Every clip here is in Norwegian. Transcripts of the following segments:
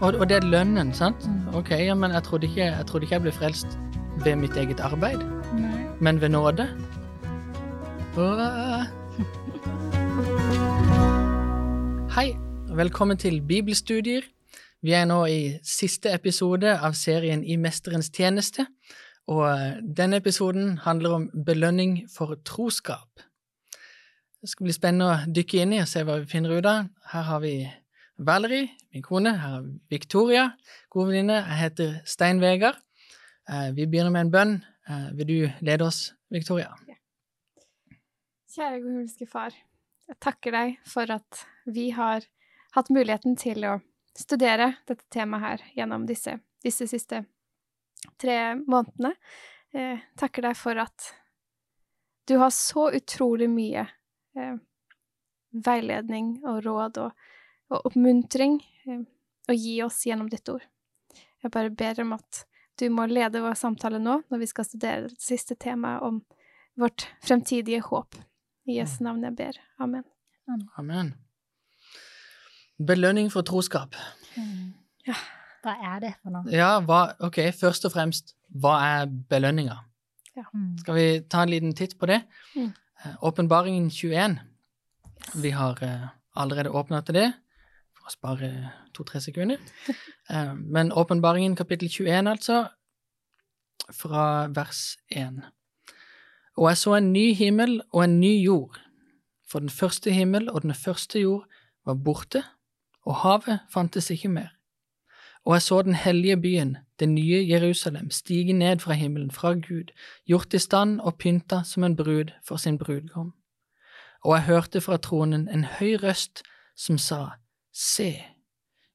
Og, og det er lønnen, sant? Mm. Ok, ja, men jeg trodde, ikke, jeg trodde ikke jeg ble frelst ved mitt eget arbeid, Nei. men ved nåde. Åh. Hei, velkommen til Bibelstudier. Vi er nå i siste episode av serien I mesterens tjeneste, og eh, denne episoden handler om belønning for troskap. Det skal bli spennende å dykke inn i og se hva vi finner ut av. Her har vi Valerie, min kone. Her er Victoria, gode venninne. Jeg heter Stein Vegard. Eh, Vi begynner med en bønn. Eh, Vil du lede oss, Victoria? Kjære gode himmelske Far, jeg takker deg for at vi har hatt muligheten til å studere dette temaet her gjennom disse, disse siste tre månedene. Eh, takker deg for at du har så utrolig mye eh, veiledning og råd og, og oppmuntring eh, å gi oss gjennom ditt ord. Jeg bare ber om at du må lede vår samtale nå når vi skal studere det siste temaet om vårt fremtidige håp. I Jesu navn jeg ber. Amen. Amen. Belønning for troskap. Mm. Ja. Hva er det for noe? Ja, hva, ok, først og fremst, hva er belønninga? Mm. Skal vi ta en liten titt på det? Mm. Eh, Åpenbaringen 21. Vi har uh, allerede åpna til det, å spare to-tre sekunder. Eh, men Åpenbaringen kapittel 21, altså, fra vers 1. Og jeg så en ny himmel og en ny jord, for den første himmel og den første jord var borte, og havet fantes ikke mer. Og jeg så den hellige byen, det nye Jerusalem, stige ned fra himmelen, fra Gud, gjort i stand og pynta som en brud for sin brudgom. Og jeg hørte fra tronen en høy røst som sa, Se,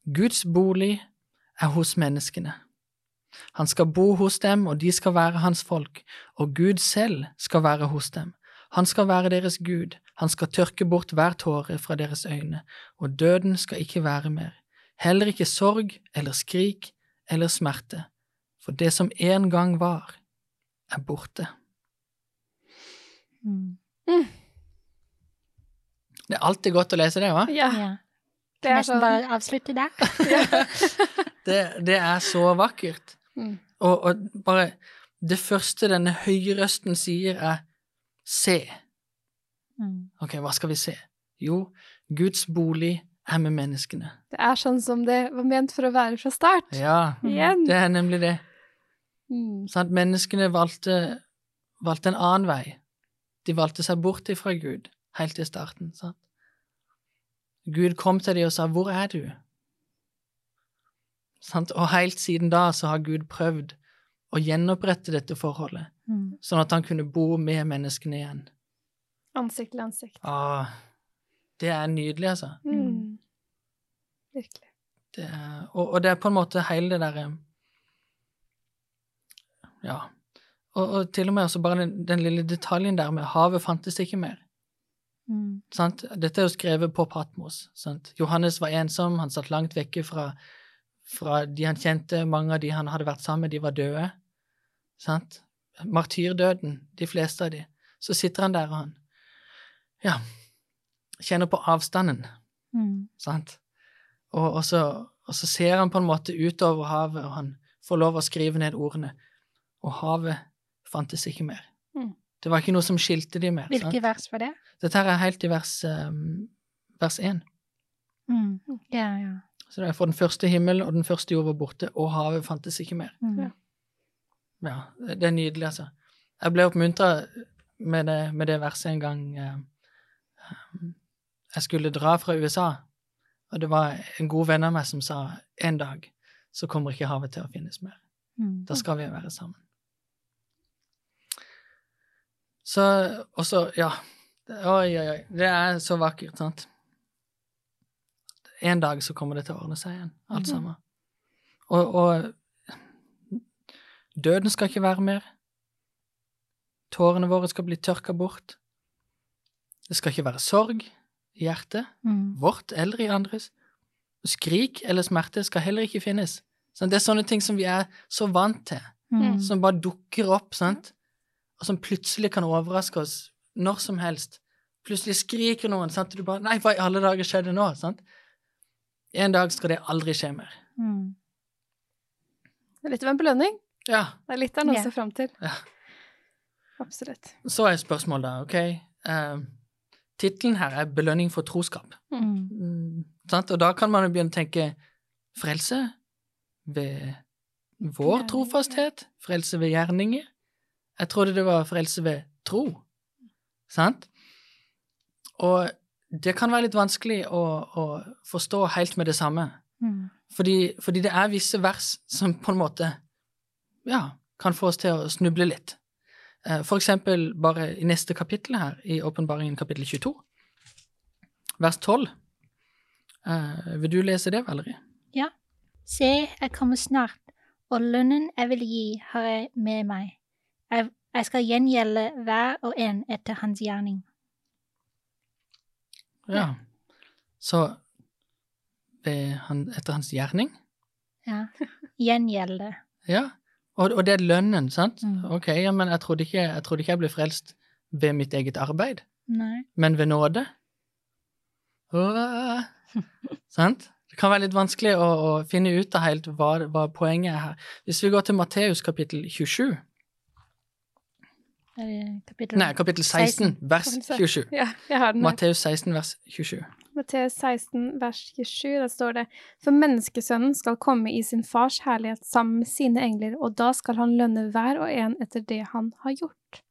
Guds bolig er hos menneskene. Han skal bo hos dem, og de skal være hans folk, og Gud selv skal være hos dem. Han skal være deres Gud, han skal tørke bort hver tåre fra deres øyne, og døden skal ikke være mer, heller ikke sorg eller skrik eller smerte, for det som en gang var, er borte. Mm. Det er alltid godt å lese det, hva? Ja, Ja. Det er Nesten sånn. bare avslutte der. Det, det er så vakkert. Mm. Og, og bare det første denne høyrøsten sier, er se. Mm. Ok, hva skal vi se? Jo, Guds bolig er med menneskene. Det er sånn som det var ment for å være fra start. Ja, Igjen. det er nemlig det. Mm. Sånn at menneskene valgte, valgte en annen vei. De valgte seg bort ifra Gud helt i starten. Sant? Gud kom til dem og sa, 'Hvor er du?' Sant? Og helt siden da så har Gud prøvd å gjenopprette dette forholdet, Mm. sånn at han kunne bo med menneskene igjen. Ansikt til ansikt. Åh, det er nydelig, altså. Mm. Virkelig. Det er, og, og det er på en måte hele det derre Ja. Og, og til og med også bare den, den lille detaljen der med havet fantes ikke mer. Mm. Sant? Dette er jo skrevet på Patmos. Sant? Johannes var ensom, han satt langt vekke fra, fra de han kjente. Mange av de han hadde vært sammen med, de var døde. Sant? Martyrdøden, de fleste av de. Så sitter han der, og han ja, kjenner på avstanden. Mm. Sant? Og, og, så, og så ser han på en måte utover havet, og han får lov å skrive ned ordene. Og havet fantes ikke mer. Det var ikke noe som skilte de mer. Hvilke Sant? vers var det? Dette her er helt i vers, um, vers 1. Mm. Ja, ja. Så det er for den første himmel og den første jord var borte, og havet fantes ikke mer. Mm. Ja. Ja, det er nydelig, altså. Jeg ble oppmuntra med, det- med det verset en gang eh, jeg skulle dra fra USA, og det var en god venn av meg som sa en dag så kommer ikke havet til å finnes mer. Mm. Da skal vi være sammen. Så Og så, ja. Oi, oi, oi. Det er så vakkert, sant? En dag så kommer det til å ordne seg igjen, alt Mhm. sammen. Og, og døden skal ikke være mer. Tårene våre skal bli tørka bort. Det skal ikke være sorg i hjertet, Mm. vårt eller i andres. Skrik eller smerte skal heller ikke finnes. Sant? Det er sånne ting som vi er så vant til, Mm. som bare dukker opp, sant? Og som plutselig kan overraske oss når som helst. Plutselig skriker noen, sant? og du bare Nei, hva i alle dager skjedde nå? sant? En dag skal det aldri skje mer. Mm. Det er litt av en belønning. Ja. Det er litt av noe å se fram til. Ja. Absolutt. Så er spørsmålet da, OK uh, Tittelen her er 'Belønning for troskap'. Mm. Mm, sant? Og da kan man jo begynne å tenke frelse ved vår trofasthet, frelse ved gjerninger. Jeg trodde det var frelse ved tro. Sant? Og det kan være litt vanskelig å, å forstå helt med det samme. Mm. Fordi, fordi det er visse vers som på en måte ja, kan få oss til å snuble litt. Eh, For eksempel bare i neste kapittel her, i Åpenbaringen kapittel 22, vers 12. Eh, vil du lese det, Valerie? Se, jeg kommer snart, og lønnen jeg vil gi, har jeg med meg. Jeg, jeg skal gjengjelde hver og en etter hans gjerning. Ja. Så han, etter hans gjerning? Ja. Gjengjelde. Ja. Og, og det er lønnen, sant? Mm. Ok, ja, men jeg trodde, ikke, jeg trodde ikke jeg ble frelst ved mitt eget arbeid, Nei. men ved nåde. Åh. sant? Det kan være litt vanskelig å, å finne ut av helt hva, hva poenget er her. Hvis vi går til Matteus kapittel 27 Er det kapittel Nei, kapittel 16, vers 27. Ja, jeg har den her. Matteus 16, vers 27. Matteus 16, vers 27, der står det For menneskesønnen skal komme i sin fars herlighet sammen med sine engler, og da skal han lønne hver og en etter det han har gjort.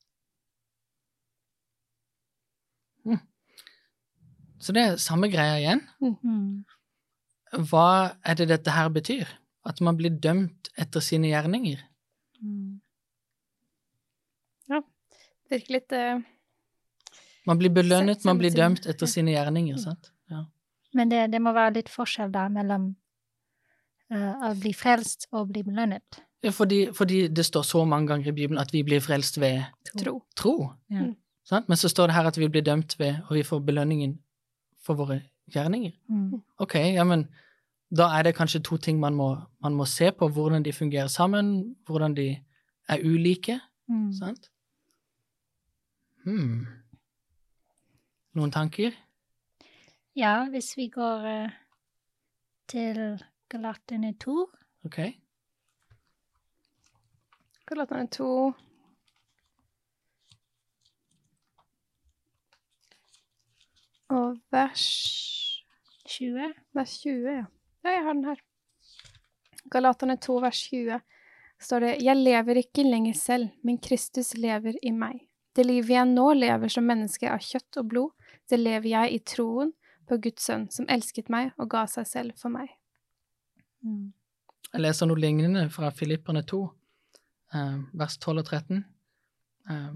Så det er samme greia igjen. Mm. Hva er det dette her betyr? At man blir dømt etter sine gjerninger? Mm. Virker litt uh, Man blir belønnet, man blir dømt etter sine gjerninger, sant? Ja. Men det, det må være litt forskjell da mellom uh, å bli frelst og bli belønnet. Ja, fordi, fordi det står så mange ganger i Bibelen at vi blir frelst ved tro. tro. Ja. Sant? Men så står det her at vi blir dømt ved, og vi får belønningen for våre gjerninger. Mm. Ok, ja, men da er det kanskje to ting man må, man må se på, hvordan de fungerer sammen, hvordan de er ulike, Mm. sant? Hmm. Noen tanker? Ja, hvis vi går uh, til Galaterne 2 Ok. Galaterne 2 Og vers 20 Vers 20, ja. Ja, jeg har den her. Galaterne 2, vers 20 står det Jeg lever ikke lenger selv, men Kristus lever i meg. Det livet jeg nå lever som menneske av kjøtt og blod, det lever jeg i troen på Guds sønn, som elsket meg og ga seg selv for meg. mm. Jeg leser noe lignende fra Filipperne 2, eh, vers 12 og 13. Eh,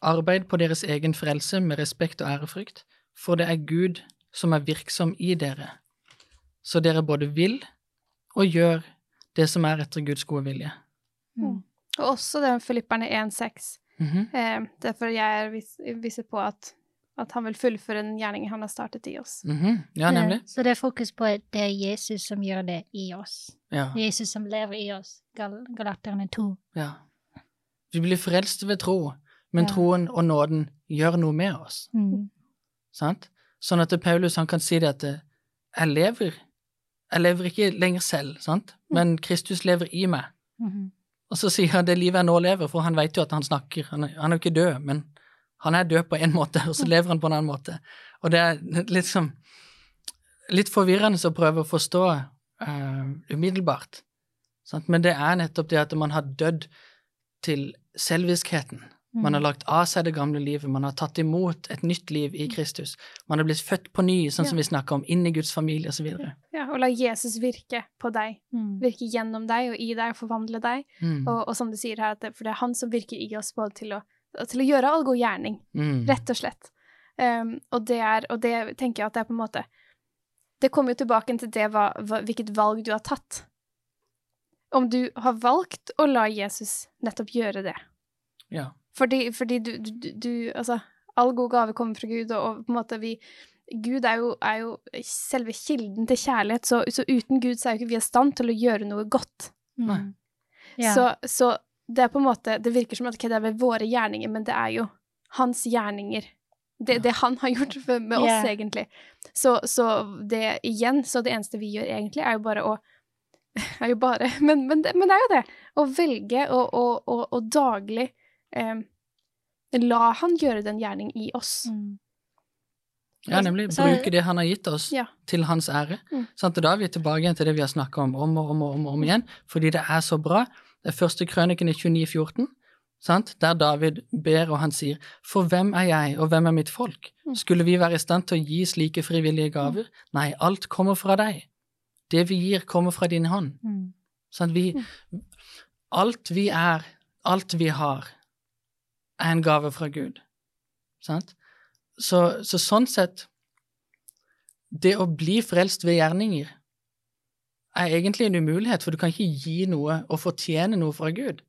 Arbeid på deres egen frelse med respekt og ærefrykt, for det er Gud som er virksom i dere, så dere både vil og gjør det som er etter Guds gode vilje. Mm. Og også den Filipperne 1,6. Mhm. Eh, derfor jeg er vis viser på at, at han vil fullføre den gjerningen han har startet i oss. Mhm. Ja, nemlig. Eh, Så det er fokus på at det er Jesus som gjør det i oss. Ja. Jesus som lever i oss. Gal Galaterne 2. ja. Vi blir frelst ved tro, men Ja. troen og nåden gjør noe med oss. Mm. Sant? Sånn at Paulus han kan si det at eh, jeg lever Jeg lever ikke lenger selv, sant? men Kristus lever i meg. Mhm. Og så sier han det livet jeg nå lever, for han vet jo at han snakker. Han han er jo ikke død, men han er død på en måte, og så lever han på en annen måte. Og det er liksom litt forvirrende å prøve å forstå uh, umiddelbart. Sant? Men det er nettopp det at man har dødd til selviskheten. Man har lagt av seg det gamle livet, man har tatt imot et nytt liv i Kristus. Man har blitt født på ny, sånn som vi snakker om, inn i Guds familie osv. Ja, og la Jesus virke på deg. Mm. Virke gjennom deg og i deg og forvandle deg. Mm. Og, og som du sier her, at det, for det er han som virker i oss både til å, til å gjøre all god gjerning, Mm. rett og slett. Um, og, det er, og det tenker jeg at det er på en måte Det kommer jo tilbake til det hva, hva, hvilket valg du har tatt. Om du har valgt å la Jesus nettopp gjøre det. Ja. Fordi, fordi du, du, du, Altså, all god gave kommer fra Gud, og, og på en måte vi Gud er jo, er jo selve kilden til kjærlighet, så, så uten Gud så er jo ikke vi i stand til å gjøre noe godt. Mm. Nei. Ja. Så, så det er på en måte Det virker som at okay, det er ved våre gjerninger, men det er jo hans gjerninger Det, det han har gjort for- med oss, Ja. egentlig. Så, så det igjen, så det eneste vi gjør egentlig, er jo bare å er jo bare, men, men, det, men det er jo det. Å velge å, å, å, å daglig eh, la han gjøre den gjerning i oss. Mm. Ja, nemlig. Så- Bruke det han har gitt oss, Ja. til hans ære. Mm. Sant? Og da er vi tilbake igjen til det vi har snakka om om og om og om, og om igjen, fordi det er så bra. Det er første krøniken i 2914, sant? der David ber og han sier, For hvem er jeg, og hvem er mitt folk? Mm. Skulle vi være i stand til å gi slike frivillige gaver? Nei, alt kommer fra deg. Det vi gir, kommer fra din hånd. Mm. Sant? Vi, alt vi er, alt vi har, er en gave fra Gud. Sant? Så, så sånn sett Det å bli frelst ved gjerninger er egentlig en umulighet, for du kan ikke gi noe og fortjene noe fra Gud.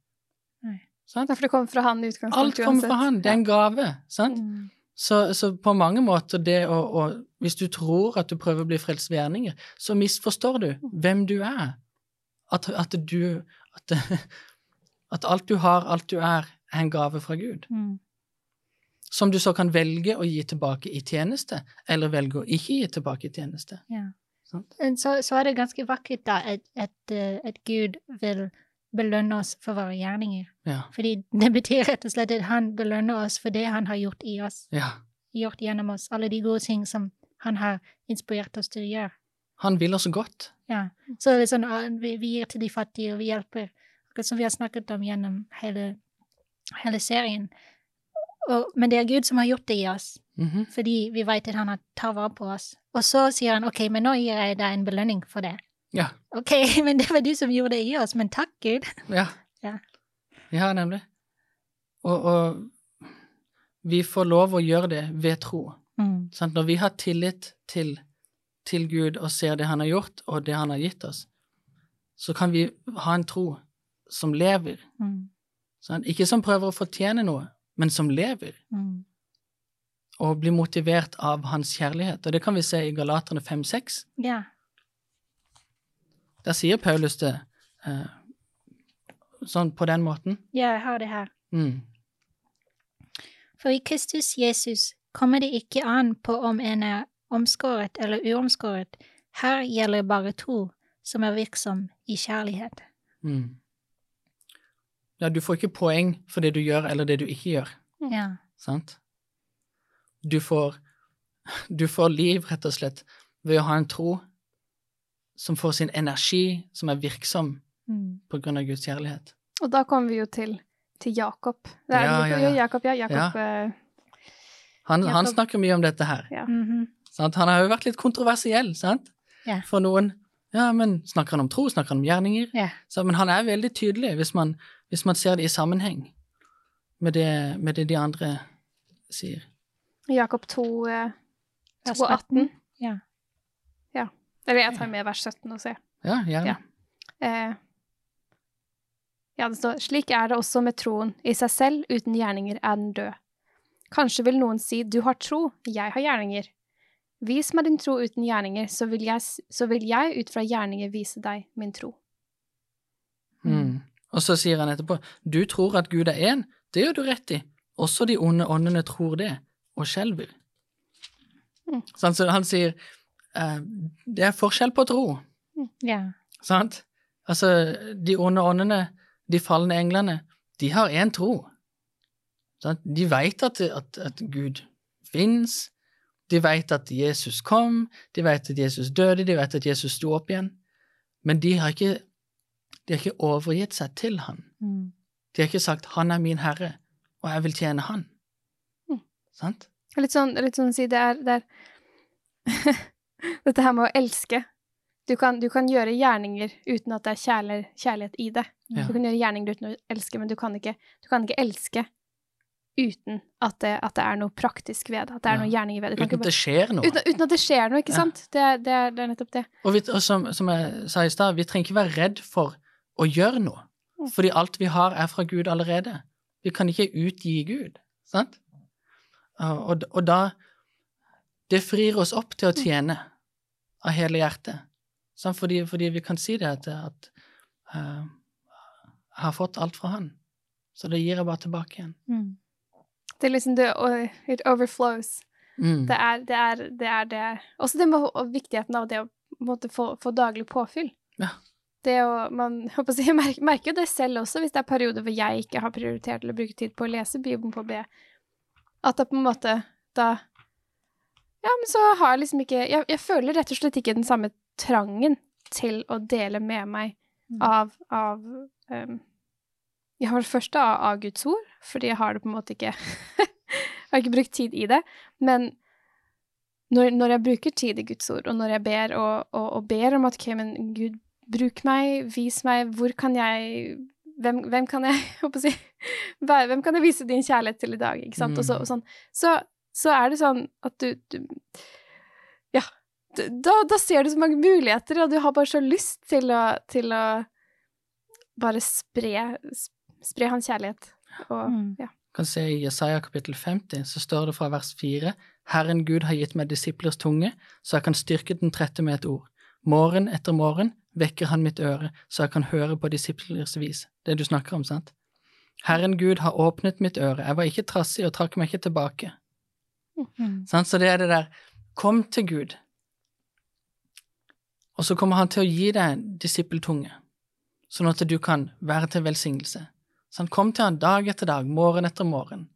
Sant? For det kommer fra han i utgangspunktet Alt kommer fra han. Det er en gave. Sant? Mm. Så, så på mange måter det å, å Hvis du tror at du prøver å bli frelst ved gjerninger, så misforstår du hvem du er. At, at du at, at alt du har, alt du er, er en gave fra Gud. Mm. Som du så kan velge å gi tilbake i tjeneste, eller velge å ikke gi tilbake i tjeneste. Ja. Så, så er det ganske vakkert da at, at, eh, at Gud vil belønne oss for våre gjerninger. Ja. Fordi det betyr rett og slett at han belønner oss for det han har gjort i oss, ja. gjort gjennom oss, alle de gode ting som han har inspirert oss til å gjøre. Han vil oss godt. Ja. Så det er sånn, ah, vi, vi gir til de fattige, og vi hjelper, akkurat som vi har snakket om gjennom hele, hele serien. Og, men det er Gud som har gjort det i oss, Mhm. fordi vi vet at han har tar vare på oss. Og så sier han, ok, men nå gir jeg deg en belønning for det. Ja. Ok, men det var du som gjorde det i oss, men takk, Gud. Ja. Ja. Ja, nemlig. Og, og vi får lov å gjøre det ved tro. Mm. Sant? Når vi har tillit til, til Gud og ser det han har gjort, og det han har gitt oss, så kan vi ha en tro som lever. Mm. Sant? Ikke som prøver å fortjene noe, men som lever, Mm. og blir motivert av hans kjærlighet. Og det kan vi se i Galaterne 5-6. Ja. Der sier Paulus det eh, sånn på den måten. ja, jeg har det her. Mm. For i Kristus Jesus kommer det ikke an på om en er omskåret eller uomskåret. Her gjelder bare to som er virksom i kjærlighet. Mm. Ja, du får ikke poeng for det du gjør eller det du ikke gjør, Ja. sant? Du får, du får liv, rett og slett, ved å ha en tro som får sin energi, som er virksom Mm. på grunn av Guds kjærlighet. Og da kommer vi jo til, til Jakob. Det er, Ja, ja, ja. Jakob, ja. Jakob, ja. Han, han snakker mye om dette her. ja. Mhm. Sant? Han har jo vært litt kontroversiell, sant? Ja. For noen. Ja, men snakker han om tro? Snakker han om gjerninger? Ja. Så, men han er veldig tydelig hvis man, hvis man ser det i sammenheng med det, med det de andre sier. Jakob 2, eh, Vers 2 18. Ja. Ja. Eller jeg tar med vers 17 og ser. Ja, gjerne. Ja. Eh, ja, det står slik er det også med troen. I seg selv, uten gjerninger, er den død. Kanskje vil noen si du har tro, jeg har gjerninger. Vis meg din tro uten gjerninger, så vil jeg, så vil jeg ut fra gjerninger vise deg min tro. Mm. Og så sier han etterpå, du tror at Gud er én, det gjør du rett i. Også de onde åndene tror det, og skjelver. Mm. Sånn, Så han sier, eh, det er forskjell på tro, Ja. sant? Altså, de onde åndene, de falne englene, de har én tro. Sant? De vet at, at, at Gud finnes, de vet at Jesus kom, de vet at Jesus døde, de vet at Jesus sto opp igjen, men de har ikke, de har ikke overgitt seg til han. Mm. De har ikke sagt 'Han er min herre, og jeg vil tjene han'. Mm. Sant? Litt sånn, litt sånn å si, det er, det er Dette her med å elske. Du kan, du kan gjøre gjerninger uten at det er kjærlighet, i det. Ja. Du kan gjøre gjerninger uten å elske, men du kan ikke, du kan ikke elske uten at det, at det er noe praktisk ved det. At det er Ja. noe gjerninger ved det. Uten at det skjer noe. uten, uten at det skjer noe, ikke Ja. sant? Det, det, det er nettopp det. Og, vi, og som, som jeg sa i stad, vi trenger ikke være redd for å gjøre noe, Mm. fordi alt vi har, er fra Gud allerede. Vi kan ikke utgi Gud, sant? Og, og, da Det frir oss opp til å tjene av hele hjertet, sant? Fordi, fordi vi kan si det at, at uh, jeg har fått alt fra Han, så det gir jeg bare tilbake igjen. Mm. Det er liksom det It overflows. Mm. Det er det. Er, det, er det. Også det med og viktigheten av det å måtte få, få daglig påfyll. Ja. Det å, man, håper jeg merker, merker jo det selv også, hvis det er perioder hvor jeg ikke har prioritert eller bruker tid på å lese Bibelen på B. At det på en måte da Ja, men så har jeg liksom ikke Jeg, jeg føler rett og slett ikke den samme trangen til å dele med meg Mm. av, av um, Jeg har det første av, Guds ord, fordi jeg har det på en måte ikke Jeg har ikke brukt tid i det. Men når, når jeg bruker tid i Guds ord, og når jeg ber og, og, og ber om at ok, men Gud, bruk meg, vis meg, hvor kan jeg Hvem, hvem kan jeg si, Hvem kan jeg vise din kjærlighet til i dag? Ikke sant? Og, så, og sånn. så, så er det sånn at du, du Ja. Da, da ser du så mange muligheter, og du har bare så lyst til å, til å bare spre, spre hans kjærlighet. Og Mm. ja. kan se i Jesaja kapittel 50, så står det fra vers 4 Herren Gud har gitt meg disiplers tunge, så jeg kan styrke den trette med et ord. Morgen etter morgen vekker han mitt øre, så jeg kan høre på disiplers vis. Det du snakker om, sant? Herren Gud har åpnet mitt øre, jeg var ikke trassig og trakk meg ikke tilbake. Mm. Så det er det der, kom til Gud, og så kommer han til å gi deg disippeltunge, sånn at du kan være til velsignelse. Sant? Kom til han dag etter dag, morgen etter morgen,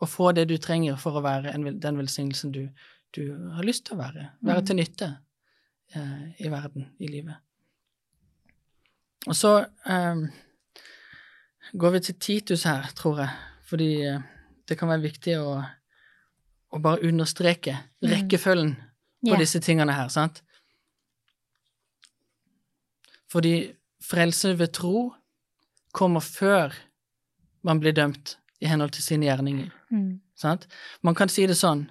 og få det du trenger for å være en, den velsignelsen du, du har lyst til å være. Være Mm. til nytte eh, i verden, i livet. Og så eh, går vi til Titus her, tror jeg, fordi eh, det kan være viktig å, å bare understreke Mm. rekkefølgen på disse tingene her, sant? Fordi frelse ved tro kommer før man blir dømt i henhold til sine gjerninger. Mm. Sant? Man kan si det sånn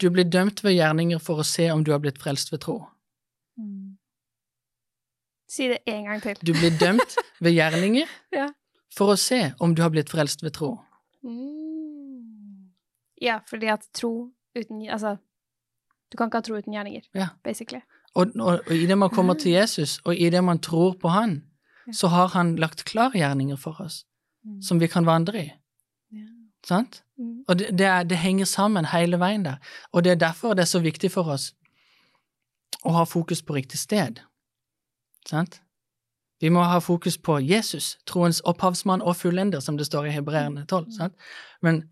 Du blir dømt ved gjerninger for å se om du har blitt frelst ved tro. Mm. Si det en gang til. Du blir dømt ved gjerninger Ja. for å se om du har blitt frelst ved tro. Mm. Ja, fordi at tro uten Altså, du kan ikke ha tro uten gjerninger, Ja. basically. Og, og, og i det man kommer til Jesus, og i det man tror på Han. Så har Han lagt klargjerninger for oss, Mm. som vi kan vandre i. Ja. Sant? Mm. Og det, det, er, det henger sammen hele veien der. Og det er derfor det er så viktig for oss å ha fokus på riktig sted. Sant? Vi må ha fokus på Jesus, troens opphavsmann og fullender, som det står i Hebreerne 12. Sant? Men,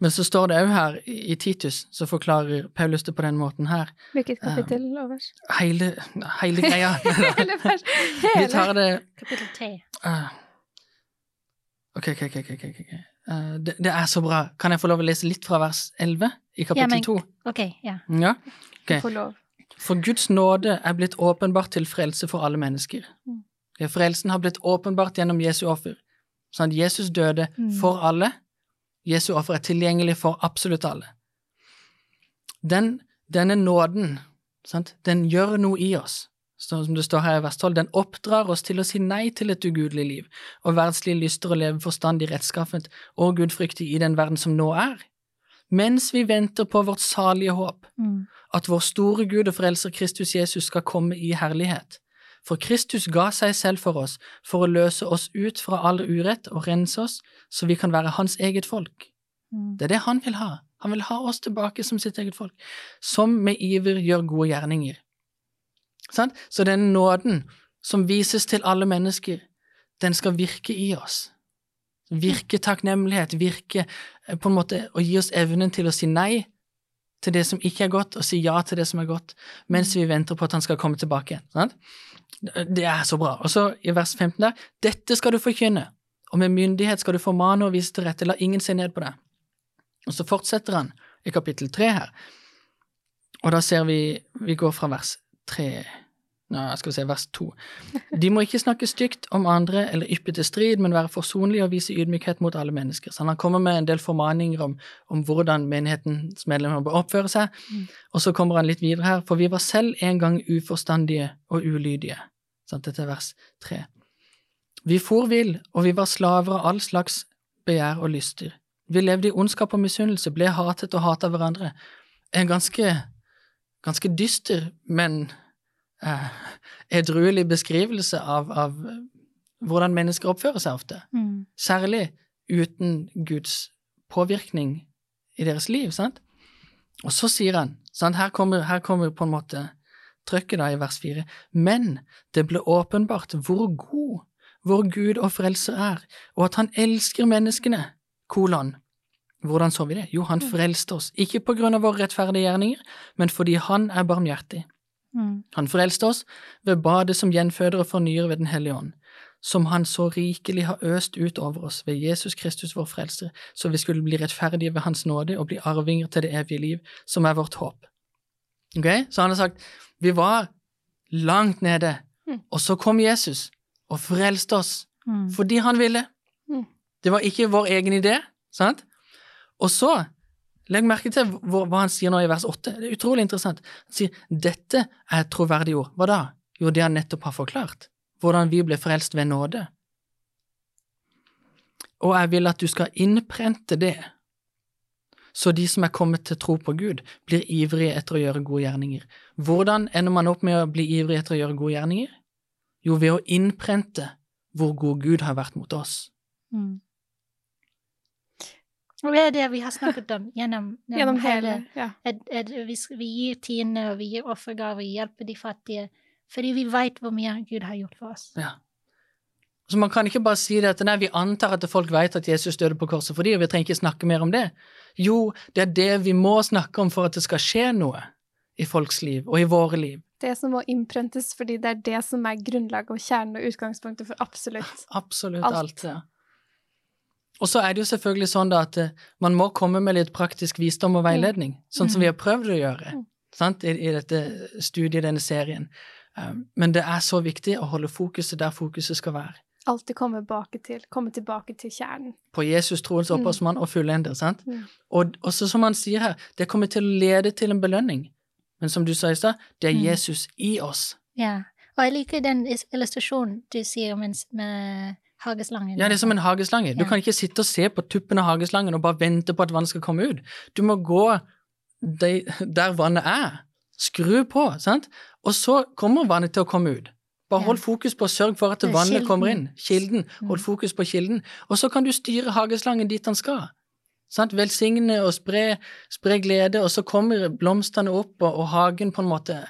men så står det òg her i Titus, så forklarer Paulus det på den måten her. Hvilket kapittel og vers? Hele, hele greia. Hele vers. Vi tar det Kapittel T. Ah. Ok, ok, ok. ok, okay. ok. Eh, det, det er så bra. Kan jeg få lov å lese litt fra vers 11 i kapittel men- 2? Ok, ja. Ja. Okay. Få lov. For Guds nåde er blitt åpenbart til frelse for alle mennesker. Mm. Frelsen har blitt åpenbart gjennom Jesu offer. Sånn at Jesus døde Mm. for alle. Jesu offer er tilgjengelig for absolutt alle. Den, denne nåden, sant, den gjør noe i oss. Som det står her i vers 12, den oppdrar oss til å si nei til et ugudelig liv og verdslige lyster og leve forstandig rettskaffent og gudfryktig i den verden som nå er, mens vi venter på vårt salige håp, Mm. at vår store Gud og frelser Kristus Jesus skal komme i herlighet. For Kristus ga seg selv for oss, for å løse oss ut fra all urett og rense oss, så vi kan være hans eget folk. Mm. Det er det han vil ha. Han vil ha oss tilbake som sitt eget folk, som med iver gjør gode gjerninger. Så den nåden som vises til alle mennesker, den skal virke i oss. Virke takknemlighet, virke eh, på en måte å gi oss evnen til å si nei til det som ikke er godt, og si ja til det som er godt, mens vi venter på at han skal komme tilbake. Sant? Det er så bra. Og så i vers 15 der, dette skal du forkynne, og med myndighet skal du formane og vise til rette, la ingen se ned på deg. Og så fortsetter han i kapittel 3 her, og da ser vi, vi går fra vers 3, Nei, skal vi se, vers 2. De må ikke snakke stygt om andre eller yppe til strid, men være forsonlige og vise ydmykhet mot alle mennesker. Så han kommer med en del formaninger om, om hvordan menighetens medlemmer bør oppføre seg, Mm. og så kommer han litt videre her, for vi var selv en gang uforstandige og ulydige. Sant? Dette er vers 3. Vi for vill, og vi var slaver av all slags begjær og lyster. Vi levde i ondskap og misunnelse, ble hatet og hata hverandre. En ganske, ganske dyster, men edruelig beskrivelse av, av hvordan mennesker oppfører seg ofte. Mm. Særlig uten Guds påvirkning i deres liv, sant? Og så sier han, sant? Her, kommer, her kommer på en måte trøkket da i vers fire, men det ble åpenbart hvor god vår Gud og frelser er, og at han elsker menneskene, kolon. Hvordan så vi det? Jo, han frelste oss, ikke på grunn av våre rettferdige gjerninger, men fordi han er barmhjertig. Mm. Han frelste oss ved badet som gjenføder og fornyer ved Den hellige ånd, som han så rikelig har øst ut over oss ved Jesus Kristus vår frelser, så vi skulle bli rettferdige ved hans nåde og bli arvinger til det evige liv, som er vårt håp. Ok? Så han har sagt, vi var langt nede, Mm. og så kom Jesus og frelste oss Mm. fordi han ville. Det var ikke vår egen idé, sant? Og så, legg merke til hva han sier nå i vers 8. Det er utrolig interessant. Han sier dette er et troverdig ord. Hva da? Jo, det han nettopp har forklart. Hvordan vi ble frelst ved nåde. Og jeg vil at du skal innprente det, så de som er kommet til tro på Gud, blir ivrige etter å gjøre gode gjerninger. Hvordan ender man opp med å bli ivrig etter å gjøre gode gjerninger? Jo, ved å innprente hvor god Gud har vært mot oss. Mm. Og det er det vi har snakket om gjennom, Gjennom hele Ja. at, at vi, vi gir tiende, og vi gir offergaver, vi hjelper de fattige, fordi vi vet hvor mye Gud har gjort for oss. Ja. Så man kan ikke bare si det at nei, vi antar at folk vet at Jesus døde på korset for dem, og vi trenger ikke snakke mer om det. Jo, det er det vi må snakke om for at det skal skje noe i folks liv og i våre liv. Det som må innprentes, fordi det er det som er grunnlaget og kjernen og utgangspunktet for absolutt Absolutt Alt. alt. ja. Og så er det jo selvfølgelig sånn da at eh, man må komme med litt praktisk visdom og veiledning, sånn som vi har prøvd å gjøre Mm. sant? I, i dette studiet, denne serien. Um, Men det er så viktig å holde fokuset der fokuset skal være. alltid komme til, komme tilbake til kjernen. På Jesus, troens Mm. opphavsmann og fullender. sant? Mm. Og, også som han sier her, det kommer til å lede til en belønning. Men som du sa i stad, det er Mm. Jesus i oss. Ja. Og jeg liker den illustrasjonen du sier med, med hageslangen. Ja, det er som en hageslange. Du kan ikke sitte og se på tuppen av hageslangen og bare vente på at vannet skal komme ut. Du må gå de, der vannet er. Skru på, sant? Og så kommer vannet til å komme ut. Bare Ja. hold fokus på å sørge for at vannet kilden. kommer inn. Kilden. Mm. Hold fokus på kilden. Og så kan du styre hageslangen dit den skal. Sant? Velsigne og spre, spre glede, og så kommer blomstene opp, og, og hagen på en måte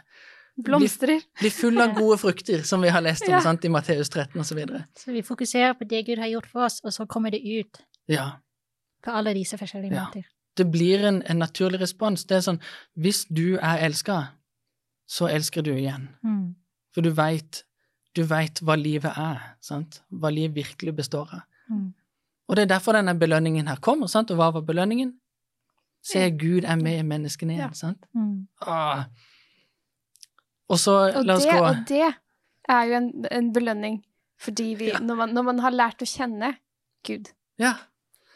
Blomstrer. blir full av gode frukter, som vi har lest om Ja. sant? i Matteus 13 og så videre. Så vi fokuserer på det Gud har gjort for oss, og så kommer det ut Ja. på alle disse forskjellige Ja. måter. det blir en, en naturlig respons. Det er sånn, hvis du er elska, så elsker du igjen. Mm. For du veit du vet hva livet er, sant? hva liv virkelig består av. Mm. Og det er derfor denne belønningen her kommer. sant? Og hva var belønningen? Se, Gud er med i menneskene igjen. Ja. sant? Mm. Ah. Og så, Og la oss det, gå og det er jo en, en belønning, fordi vi, Ja. når, man, når man har lært å kjenne Gud, Ja,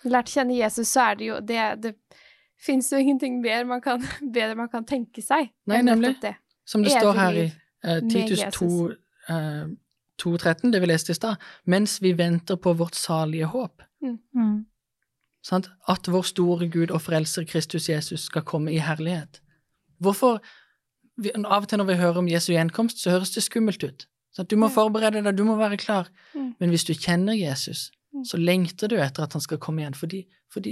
lært å kjenne Jesus, så er det jo det, det fins jo ingenting bedre man, kan, bedre man kan tenke seg Nei, enn nemlig. det. som det Evig står her i eh, Titus 2, eh, 2.13, det vi leste i stad, mens vi venter på vårt salige håp. Mm. Sant? At vår store Gud og frelser Kristus Jesus skal komme i herlighet. Hvorfor vi, Av og til når vi hører om Jesu gjenkomst, så høres det skummelt ut. Sant? Du må forberede deg, du må være klar. Mm. Men hvis du kjenner Jesus, Mm. så lengter du etter at han skal komme igjen, fordi, fordi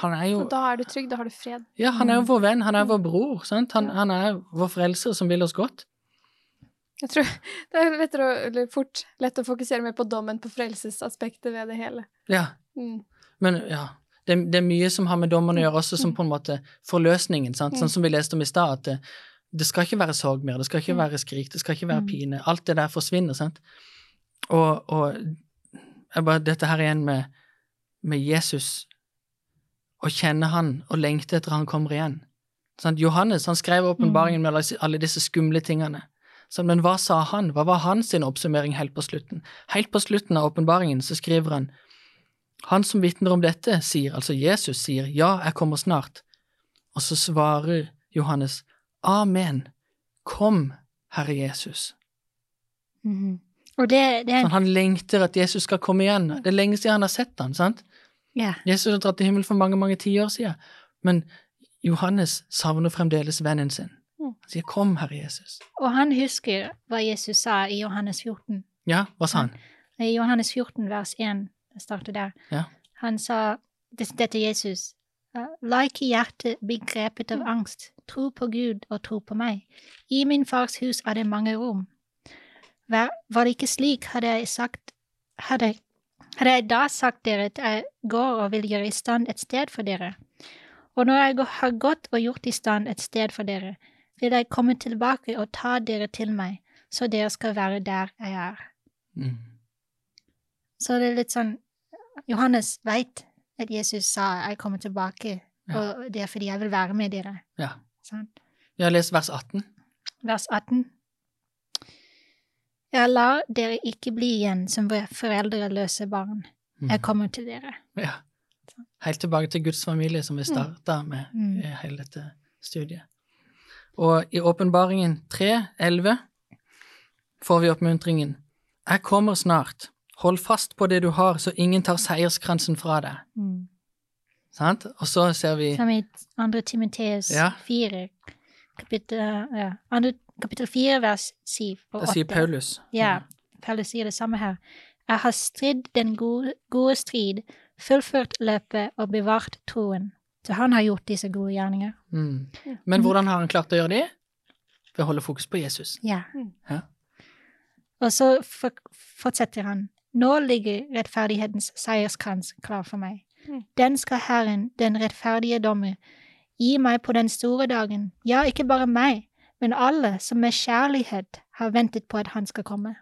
han er jo Og da er du trygg, da har du fred. Ja, han er jo vår venn, han er vår bror. Sant? Han, han er vår frelser som vil oss godt. Jeg tror det er lettere eller fort lett å fokusere mer på dommen på frelsesaspektet ved det hele. Ja, Mm. Men ja, det, det er mye som har med dommen å gjøre, også som på en måte forløsningen. Sant? Sånn som vi leste om i stad, at det, skal ikke være sorg mer, det skal ikke Mm. være skrik, det skal ikke være Mm. pine. Alt det der forsvinner, sant. Og, og bare, dette her igjen med, med Jesus, å kjenne han og lengte etter han kommer igjen. Sant? Johannes han skrev åpenbaringen med alle, disse skumle tingene. Så, men hva sa han? Hva var hans oppsummering helt på slutten? Helt på slutten av åpenbaringen så skriver han han som vitner om dette, sier, altså Jesus sier, ja, jeg kommer snart. Og så svarer Johannes, amen, kom, Herre Jesus. Mm. Det, det er han lengter at Jesus skal komme igjen. Det er lenge siden han har sett han, sant? Yeah. Jesus har dratt til himmelen for mange, mange tiår siden. Men Johannes savner fremdeles vennen sin. Mm. Han sier, kom, Herre Jesus. Og han husker hva Jesus sa i Johannes 14. Ja, hva sa han? I Johannes 14 vers 1, jeg starter der. Ja. Han sa dette er Jesus. La ikke hjertet bli grepet av angst. Tro på Gud og tro på meg. I min fars hus er det mange rom. Var, var det ikke slik, hadde jeg sagt hadde, hadde jeg da sagt dere at jeg går og vil gjøre i stand et sted for dere. Og når jeg har gått og gjort i stand et sted for dere, vil jeg komme tilbake og ta dere til meg, så dere skal være der jeg er. Mm. Så det er litt sånn Johannes veit at Jesus sa 'jeg kommer tilbake', Ja. og det er fordi jeg vil være med dere. Ja. Sånn. Vi har lest vers 18. Vers 18. Jeg lar dere ikke bli igjen som foreldreløse barn. Mm. Jeg kommer til dere. Ja. Helt tilbake til Guds familie, som vi starta med Mm. i hele dette studiet. Og i Åpenbaringen 3.11 får vi oppmuntringen Jeg kommer snart. Hold fast på det du har, så ingen tar seierskransen fra deg. Mm. Sant? Og så ser vi Som i 2. Timoteus Ja. 4, kapittel, ja, andre, kapittel 4, vers 7 og 8. Det sier Paulus. Ja, Paulus sier det samme her. Jeg har stridd den gode, gode strid, fullført løpet og bevart troen. Så han har gjort disse gode gjerninger. Mm. Men hvordan har han klart å gjøre det? Ved å holde fokus på Jesus. Ja. Ja. Og så fortsetter han. Nå ligger rettferdighetens seierskrans klar for meg. Mm. Den skal Herren, den rettferdige dommer, gi meg på den store dagen. Ja, ikke bare meg, men alle som med kjærlighet har ventet på at han skal komme.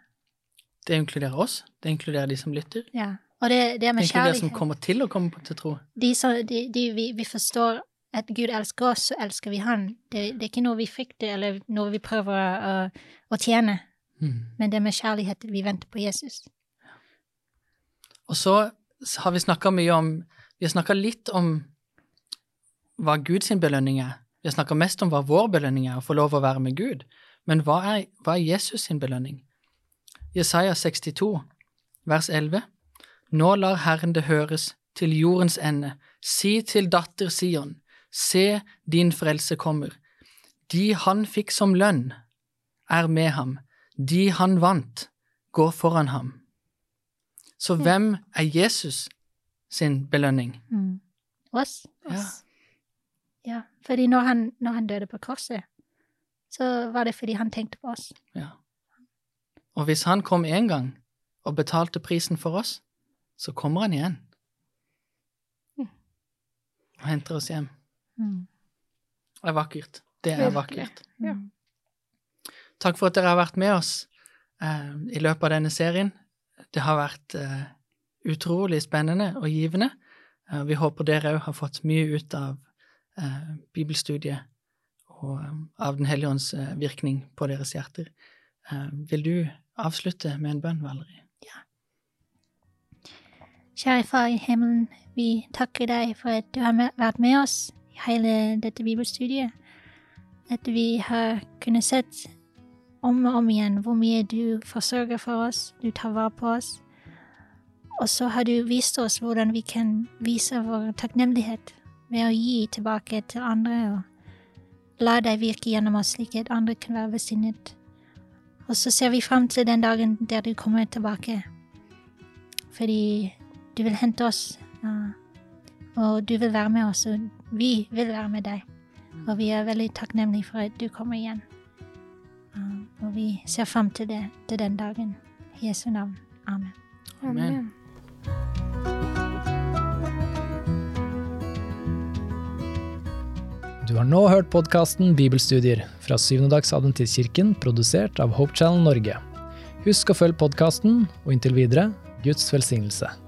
Det inkluderer oss. Det inkluderer de som lytter. Ja. Og det, det Det med inkluderer de som kommer til å komme til tro. de, som- de, de, vi, vi forstår at Gud elsker oss, så elsker vi Han. Det, det er ikke noe vi frykter eller noe vi prøver å, å tjene, Mm. men det er med kjærlighet vi venter på Jesus. Og så har vi snakka mye om Vi har snakka litt om hva Guds belønning er. Vi har snakka mest om hva vår belønning er, å få lov å være med Gud. Men hva er, hva er Jesus sin belønning? Jesaja 62, vers 11. Nå lar Herren det høres til jordens ende. Si til datter Sion, se din frelse kommer. De han fikk som lønn, er med ham. De han vant, går foran ham. Så hvem er Jesus sin belønning? Mm. Oss. Ja. Ja, fordi når han, når han døde på korset, så var det fordi han tenkte på oss. ja. Og hvis han kom én gang og betalte prisen for oss, så kommer han igjen. Mm. Og henter oss hjem. Mm. Det er vakkert. Det er vakkert. Ja. Takk for at dere har vært med oss eh, i løpet av denne serien. Det har vært eh, utrolig spennende og givende. Eh, vi håper dere òg har fått mye ut av eh, bibelstudiet og av Den hellige ånds virkning på deres hjerter. Vil du avslutte med en bønn, Valerie? Ja. Kjære Far i himmelen, vi takker deg for at du har vært med oss i hele dette bibelstudiet. At vi har kunnet sett om og om igjen hvor mye du forsørger for oss, du tar vare på oss. Og så har du vist oss hvordan vi kan vise vår takknemlighet ved å gi tilbake til andre og la deg virke gjennom oss slik at andre kan være besinnet. Og så ser vi fram til den dagen der du kommer tilbake. Fordi du vil hente oss, og du vil være med oss, og vi vil være med deg. Og vi er veldig takknemlige for at du kommer igjen. Ja, Og vi ser fram til det, til den dagen. I Jesu navn. Amen. Amen. Du har nå hørt podkasten Bibelstudier fra Syvendedagsadventistkirken, produsert av Hope Channel Norge. Husk å følge podkasten, og inntil videre Guds velsignelse.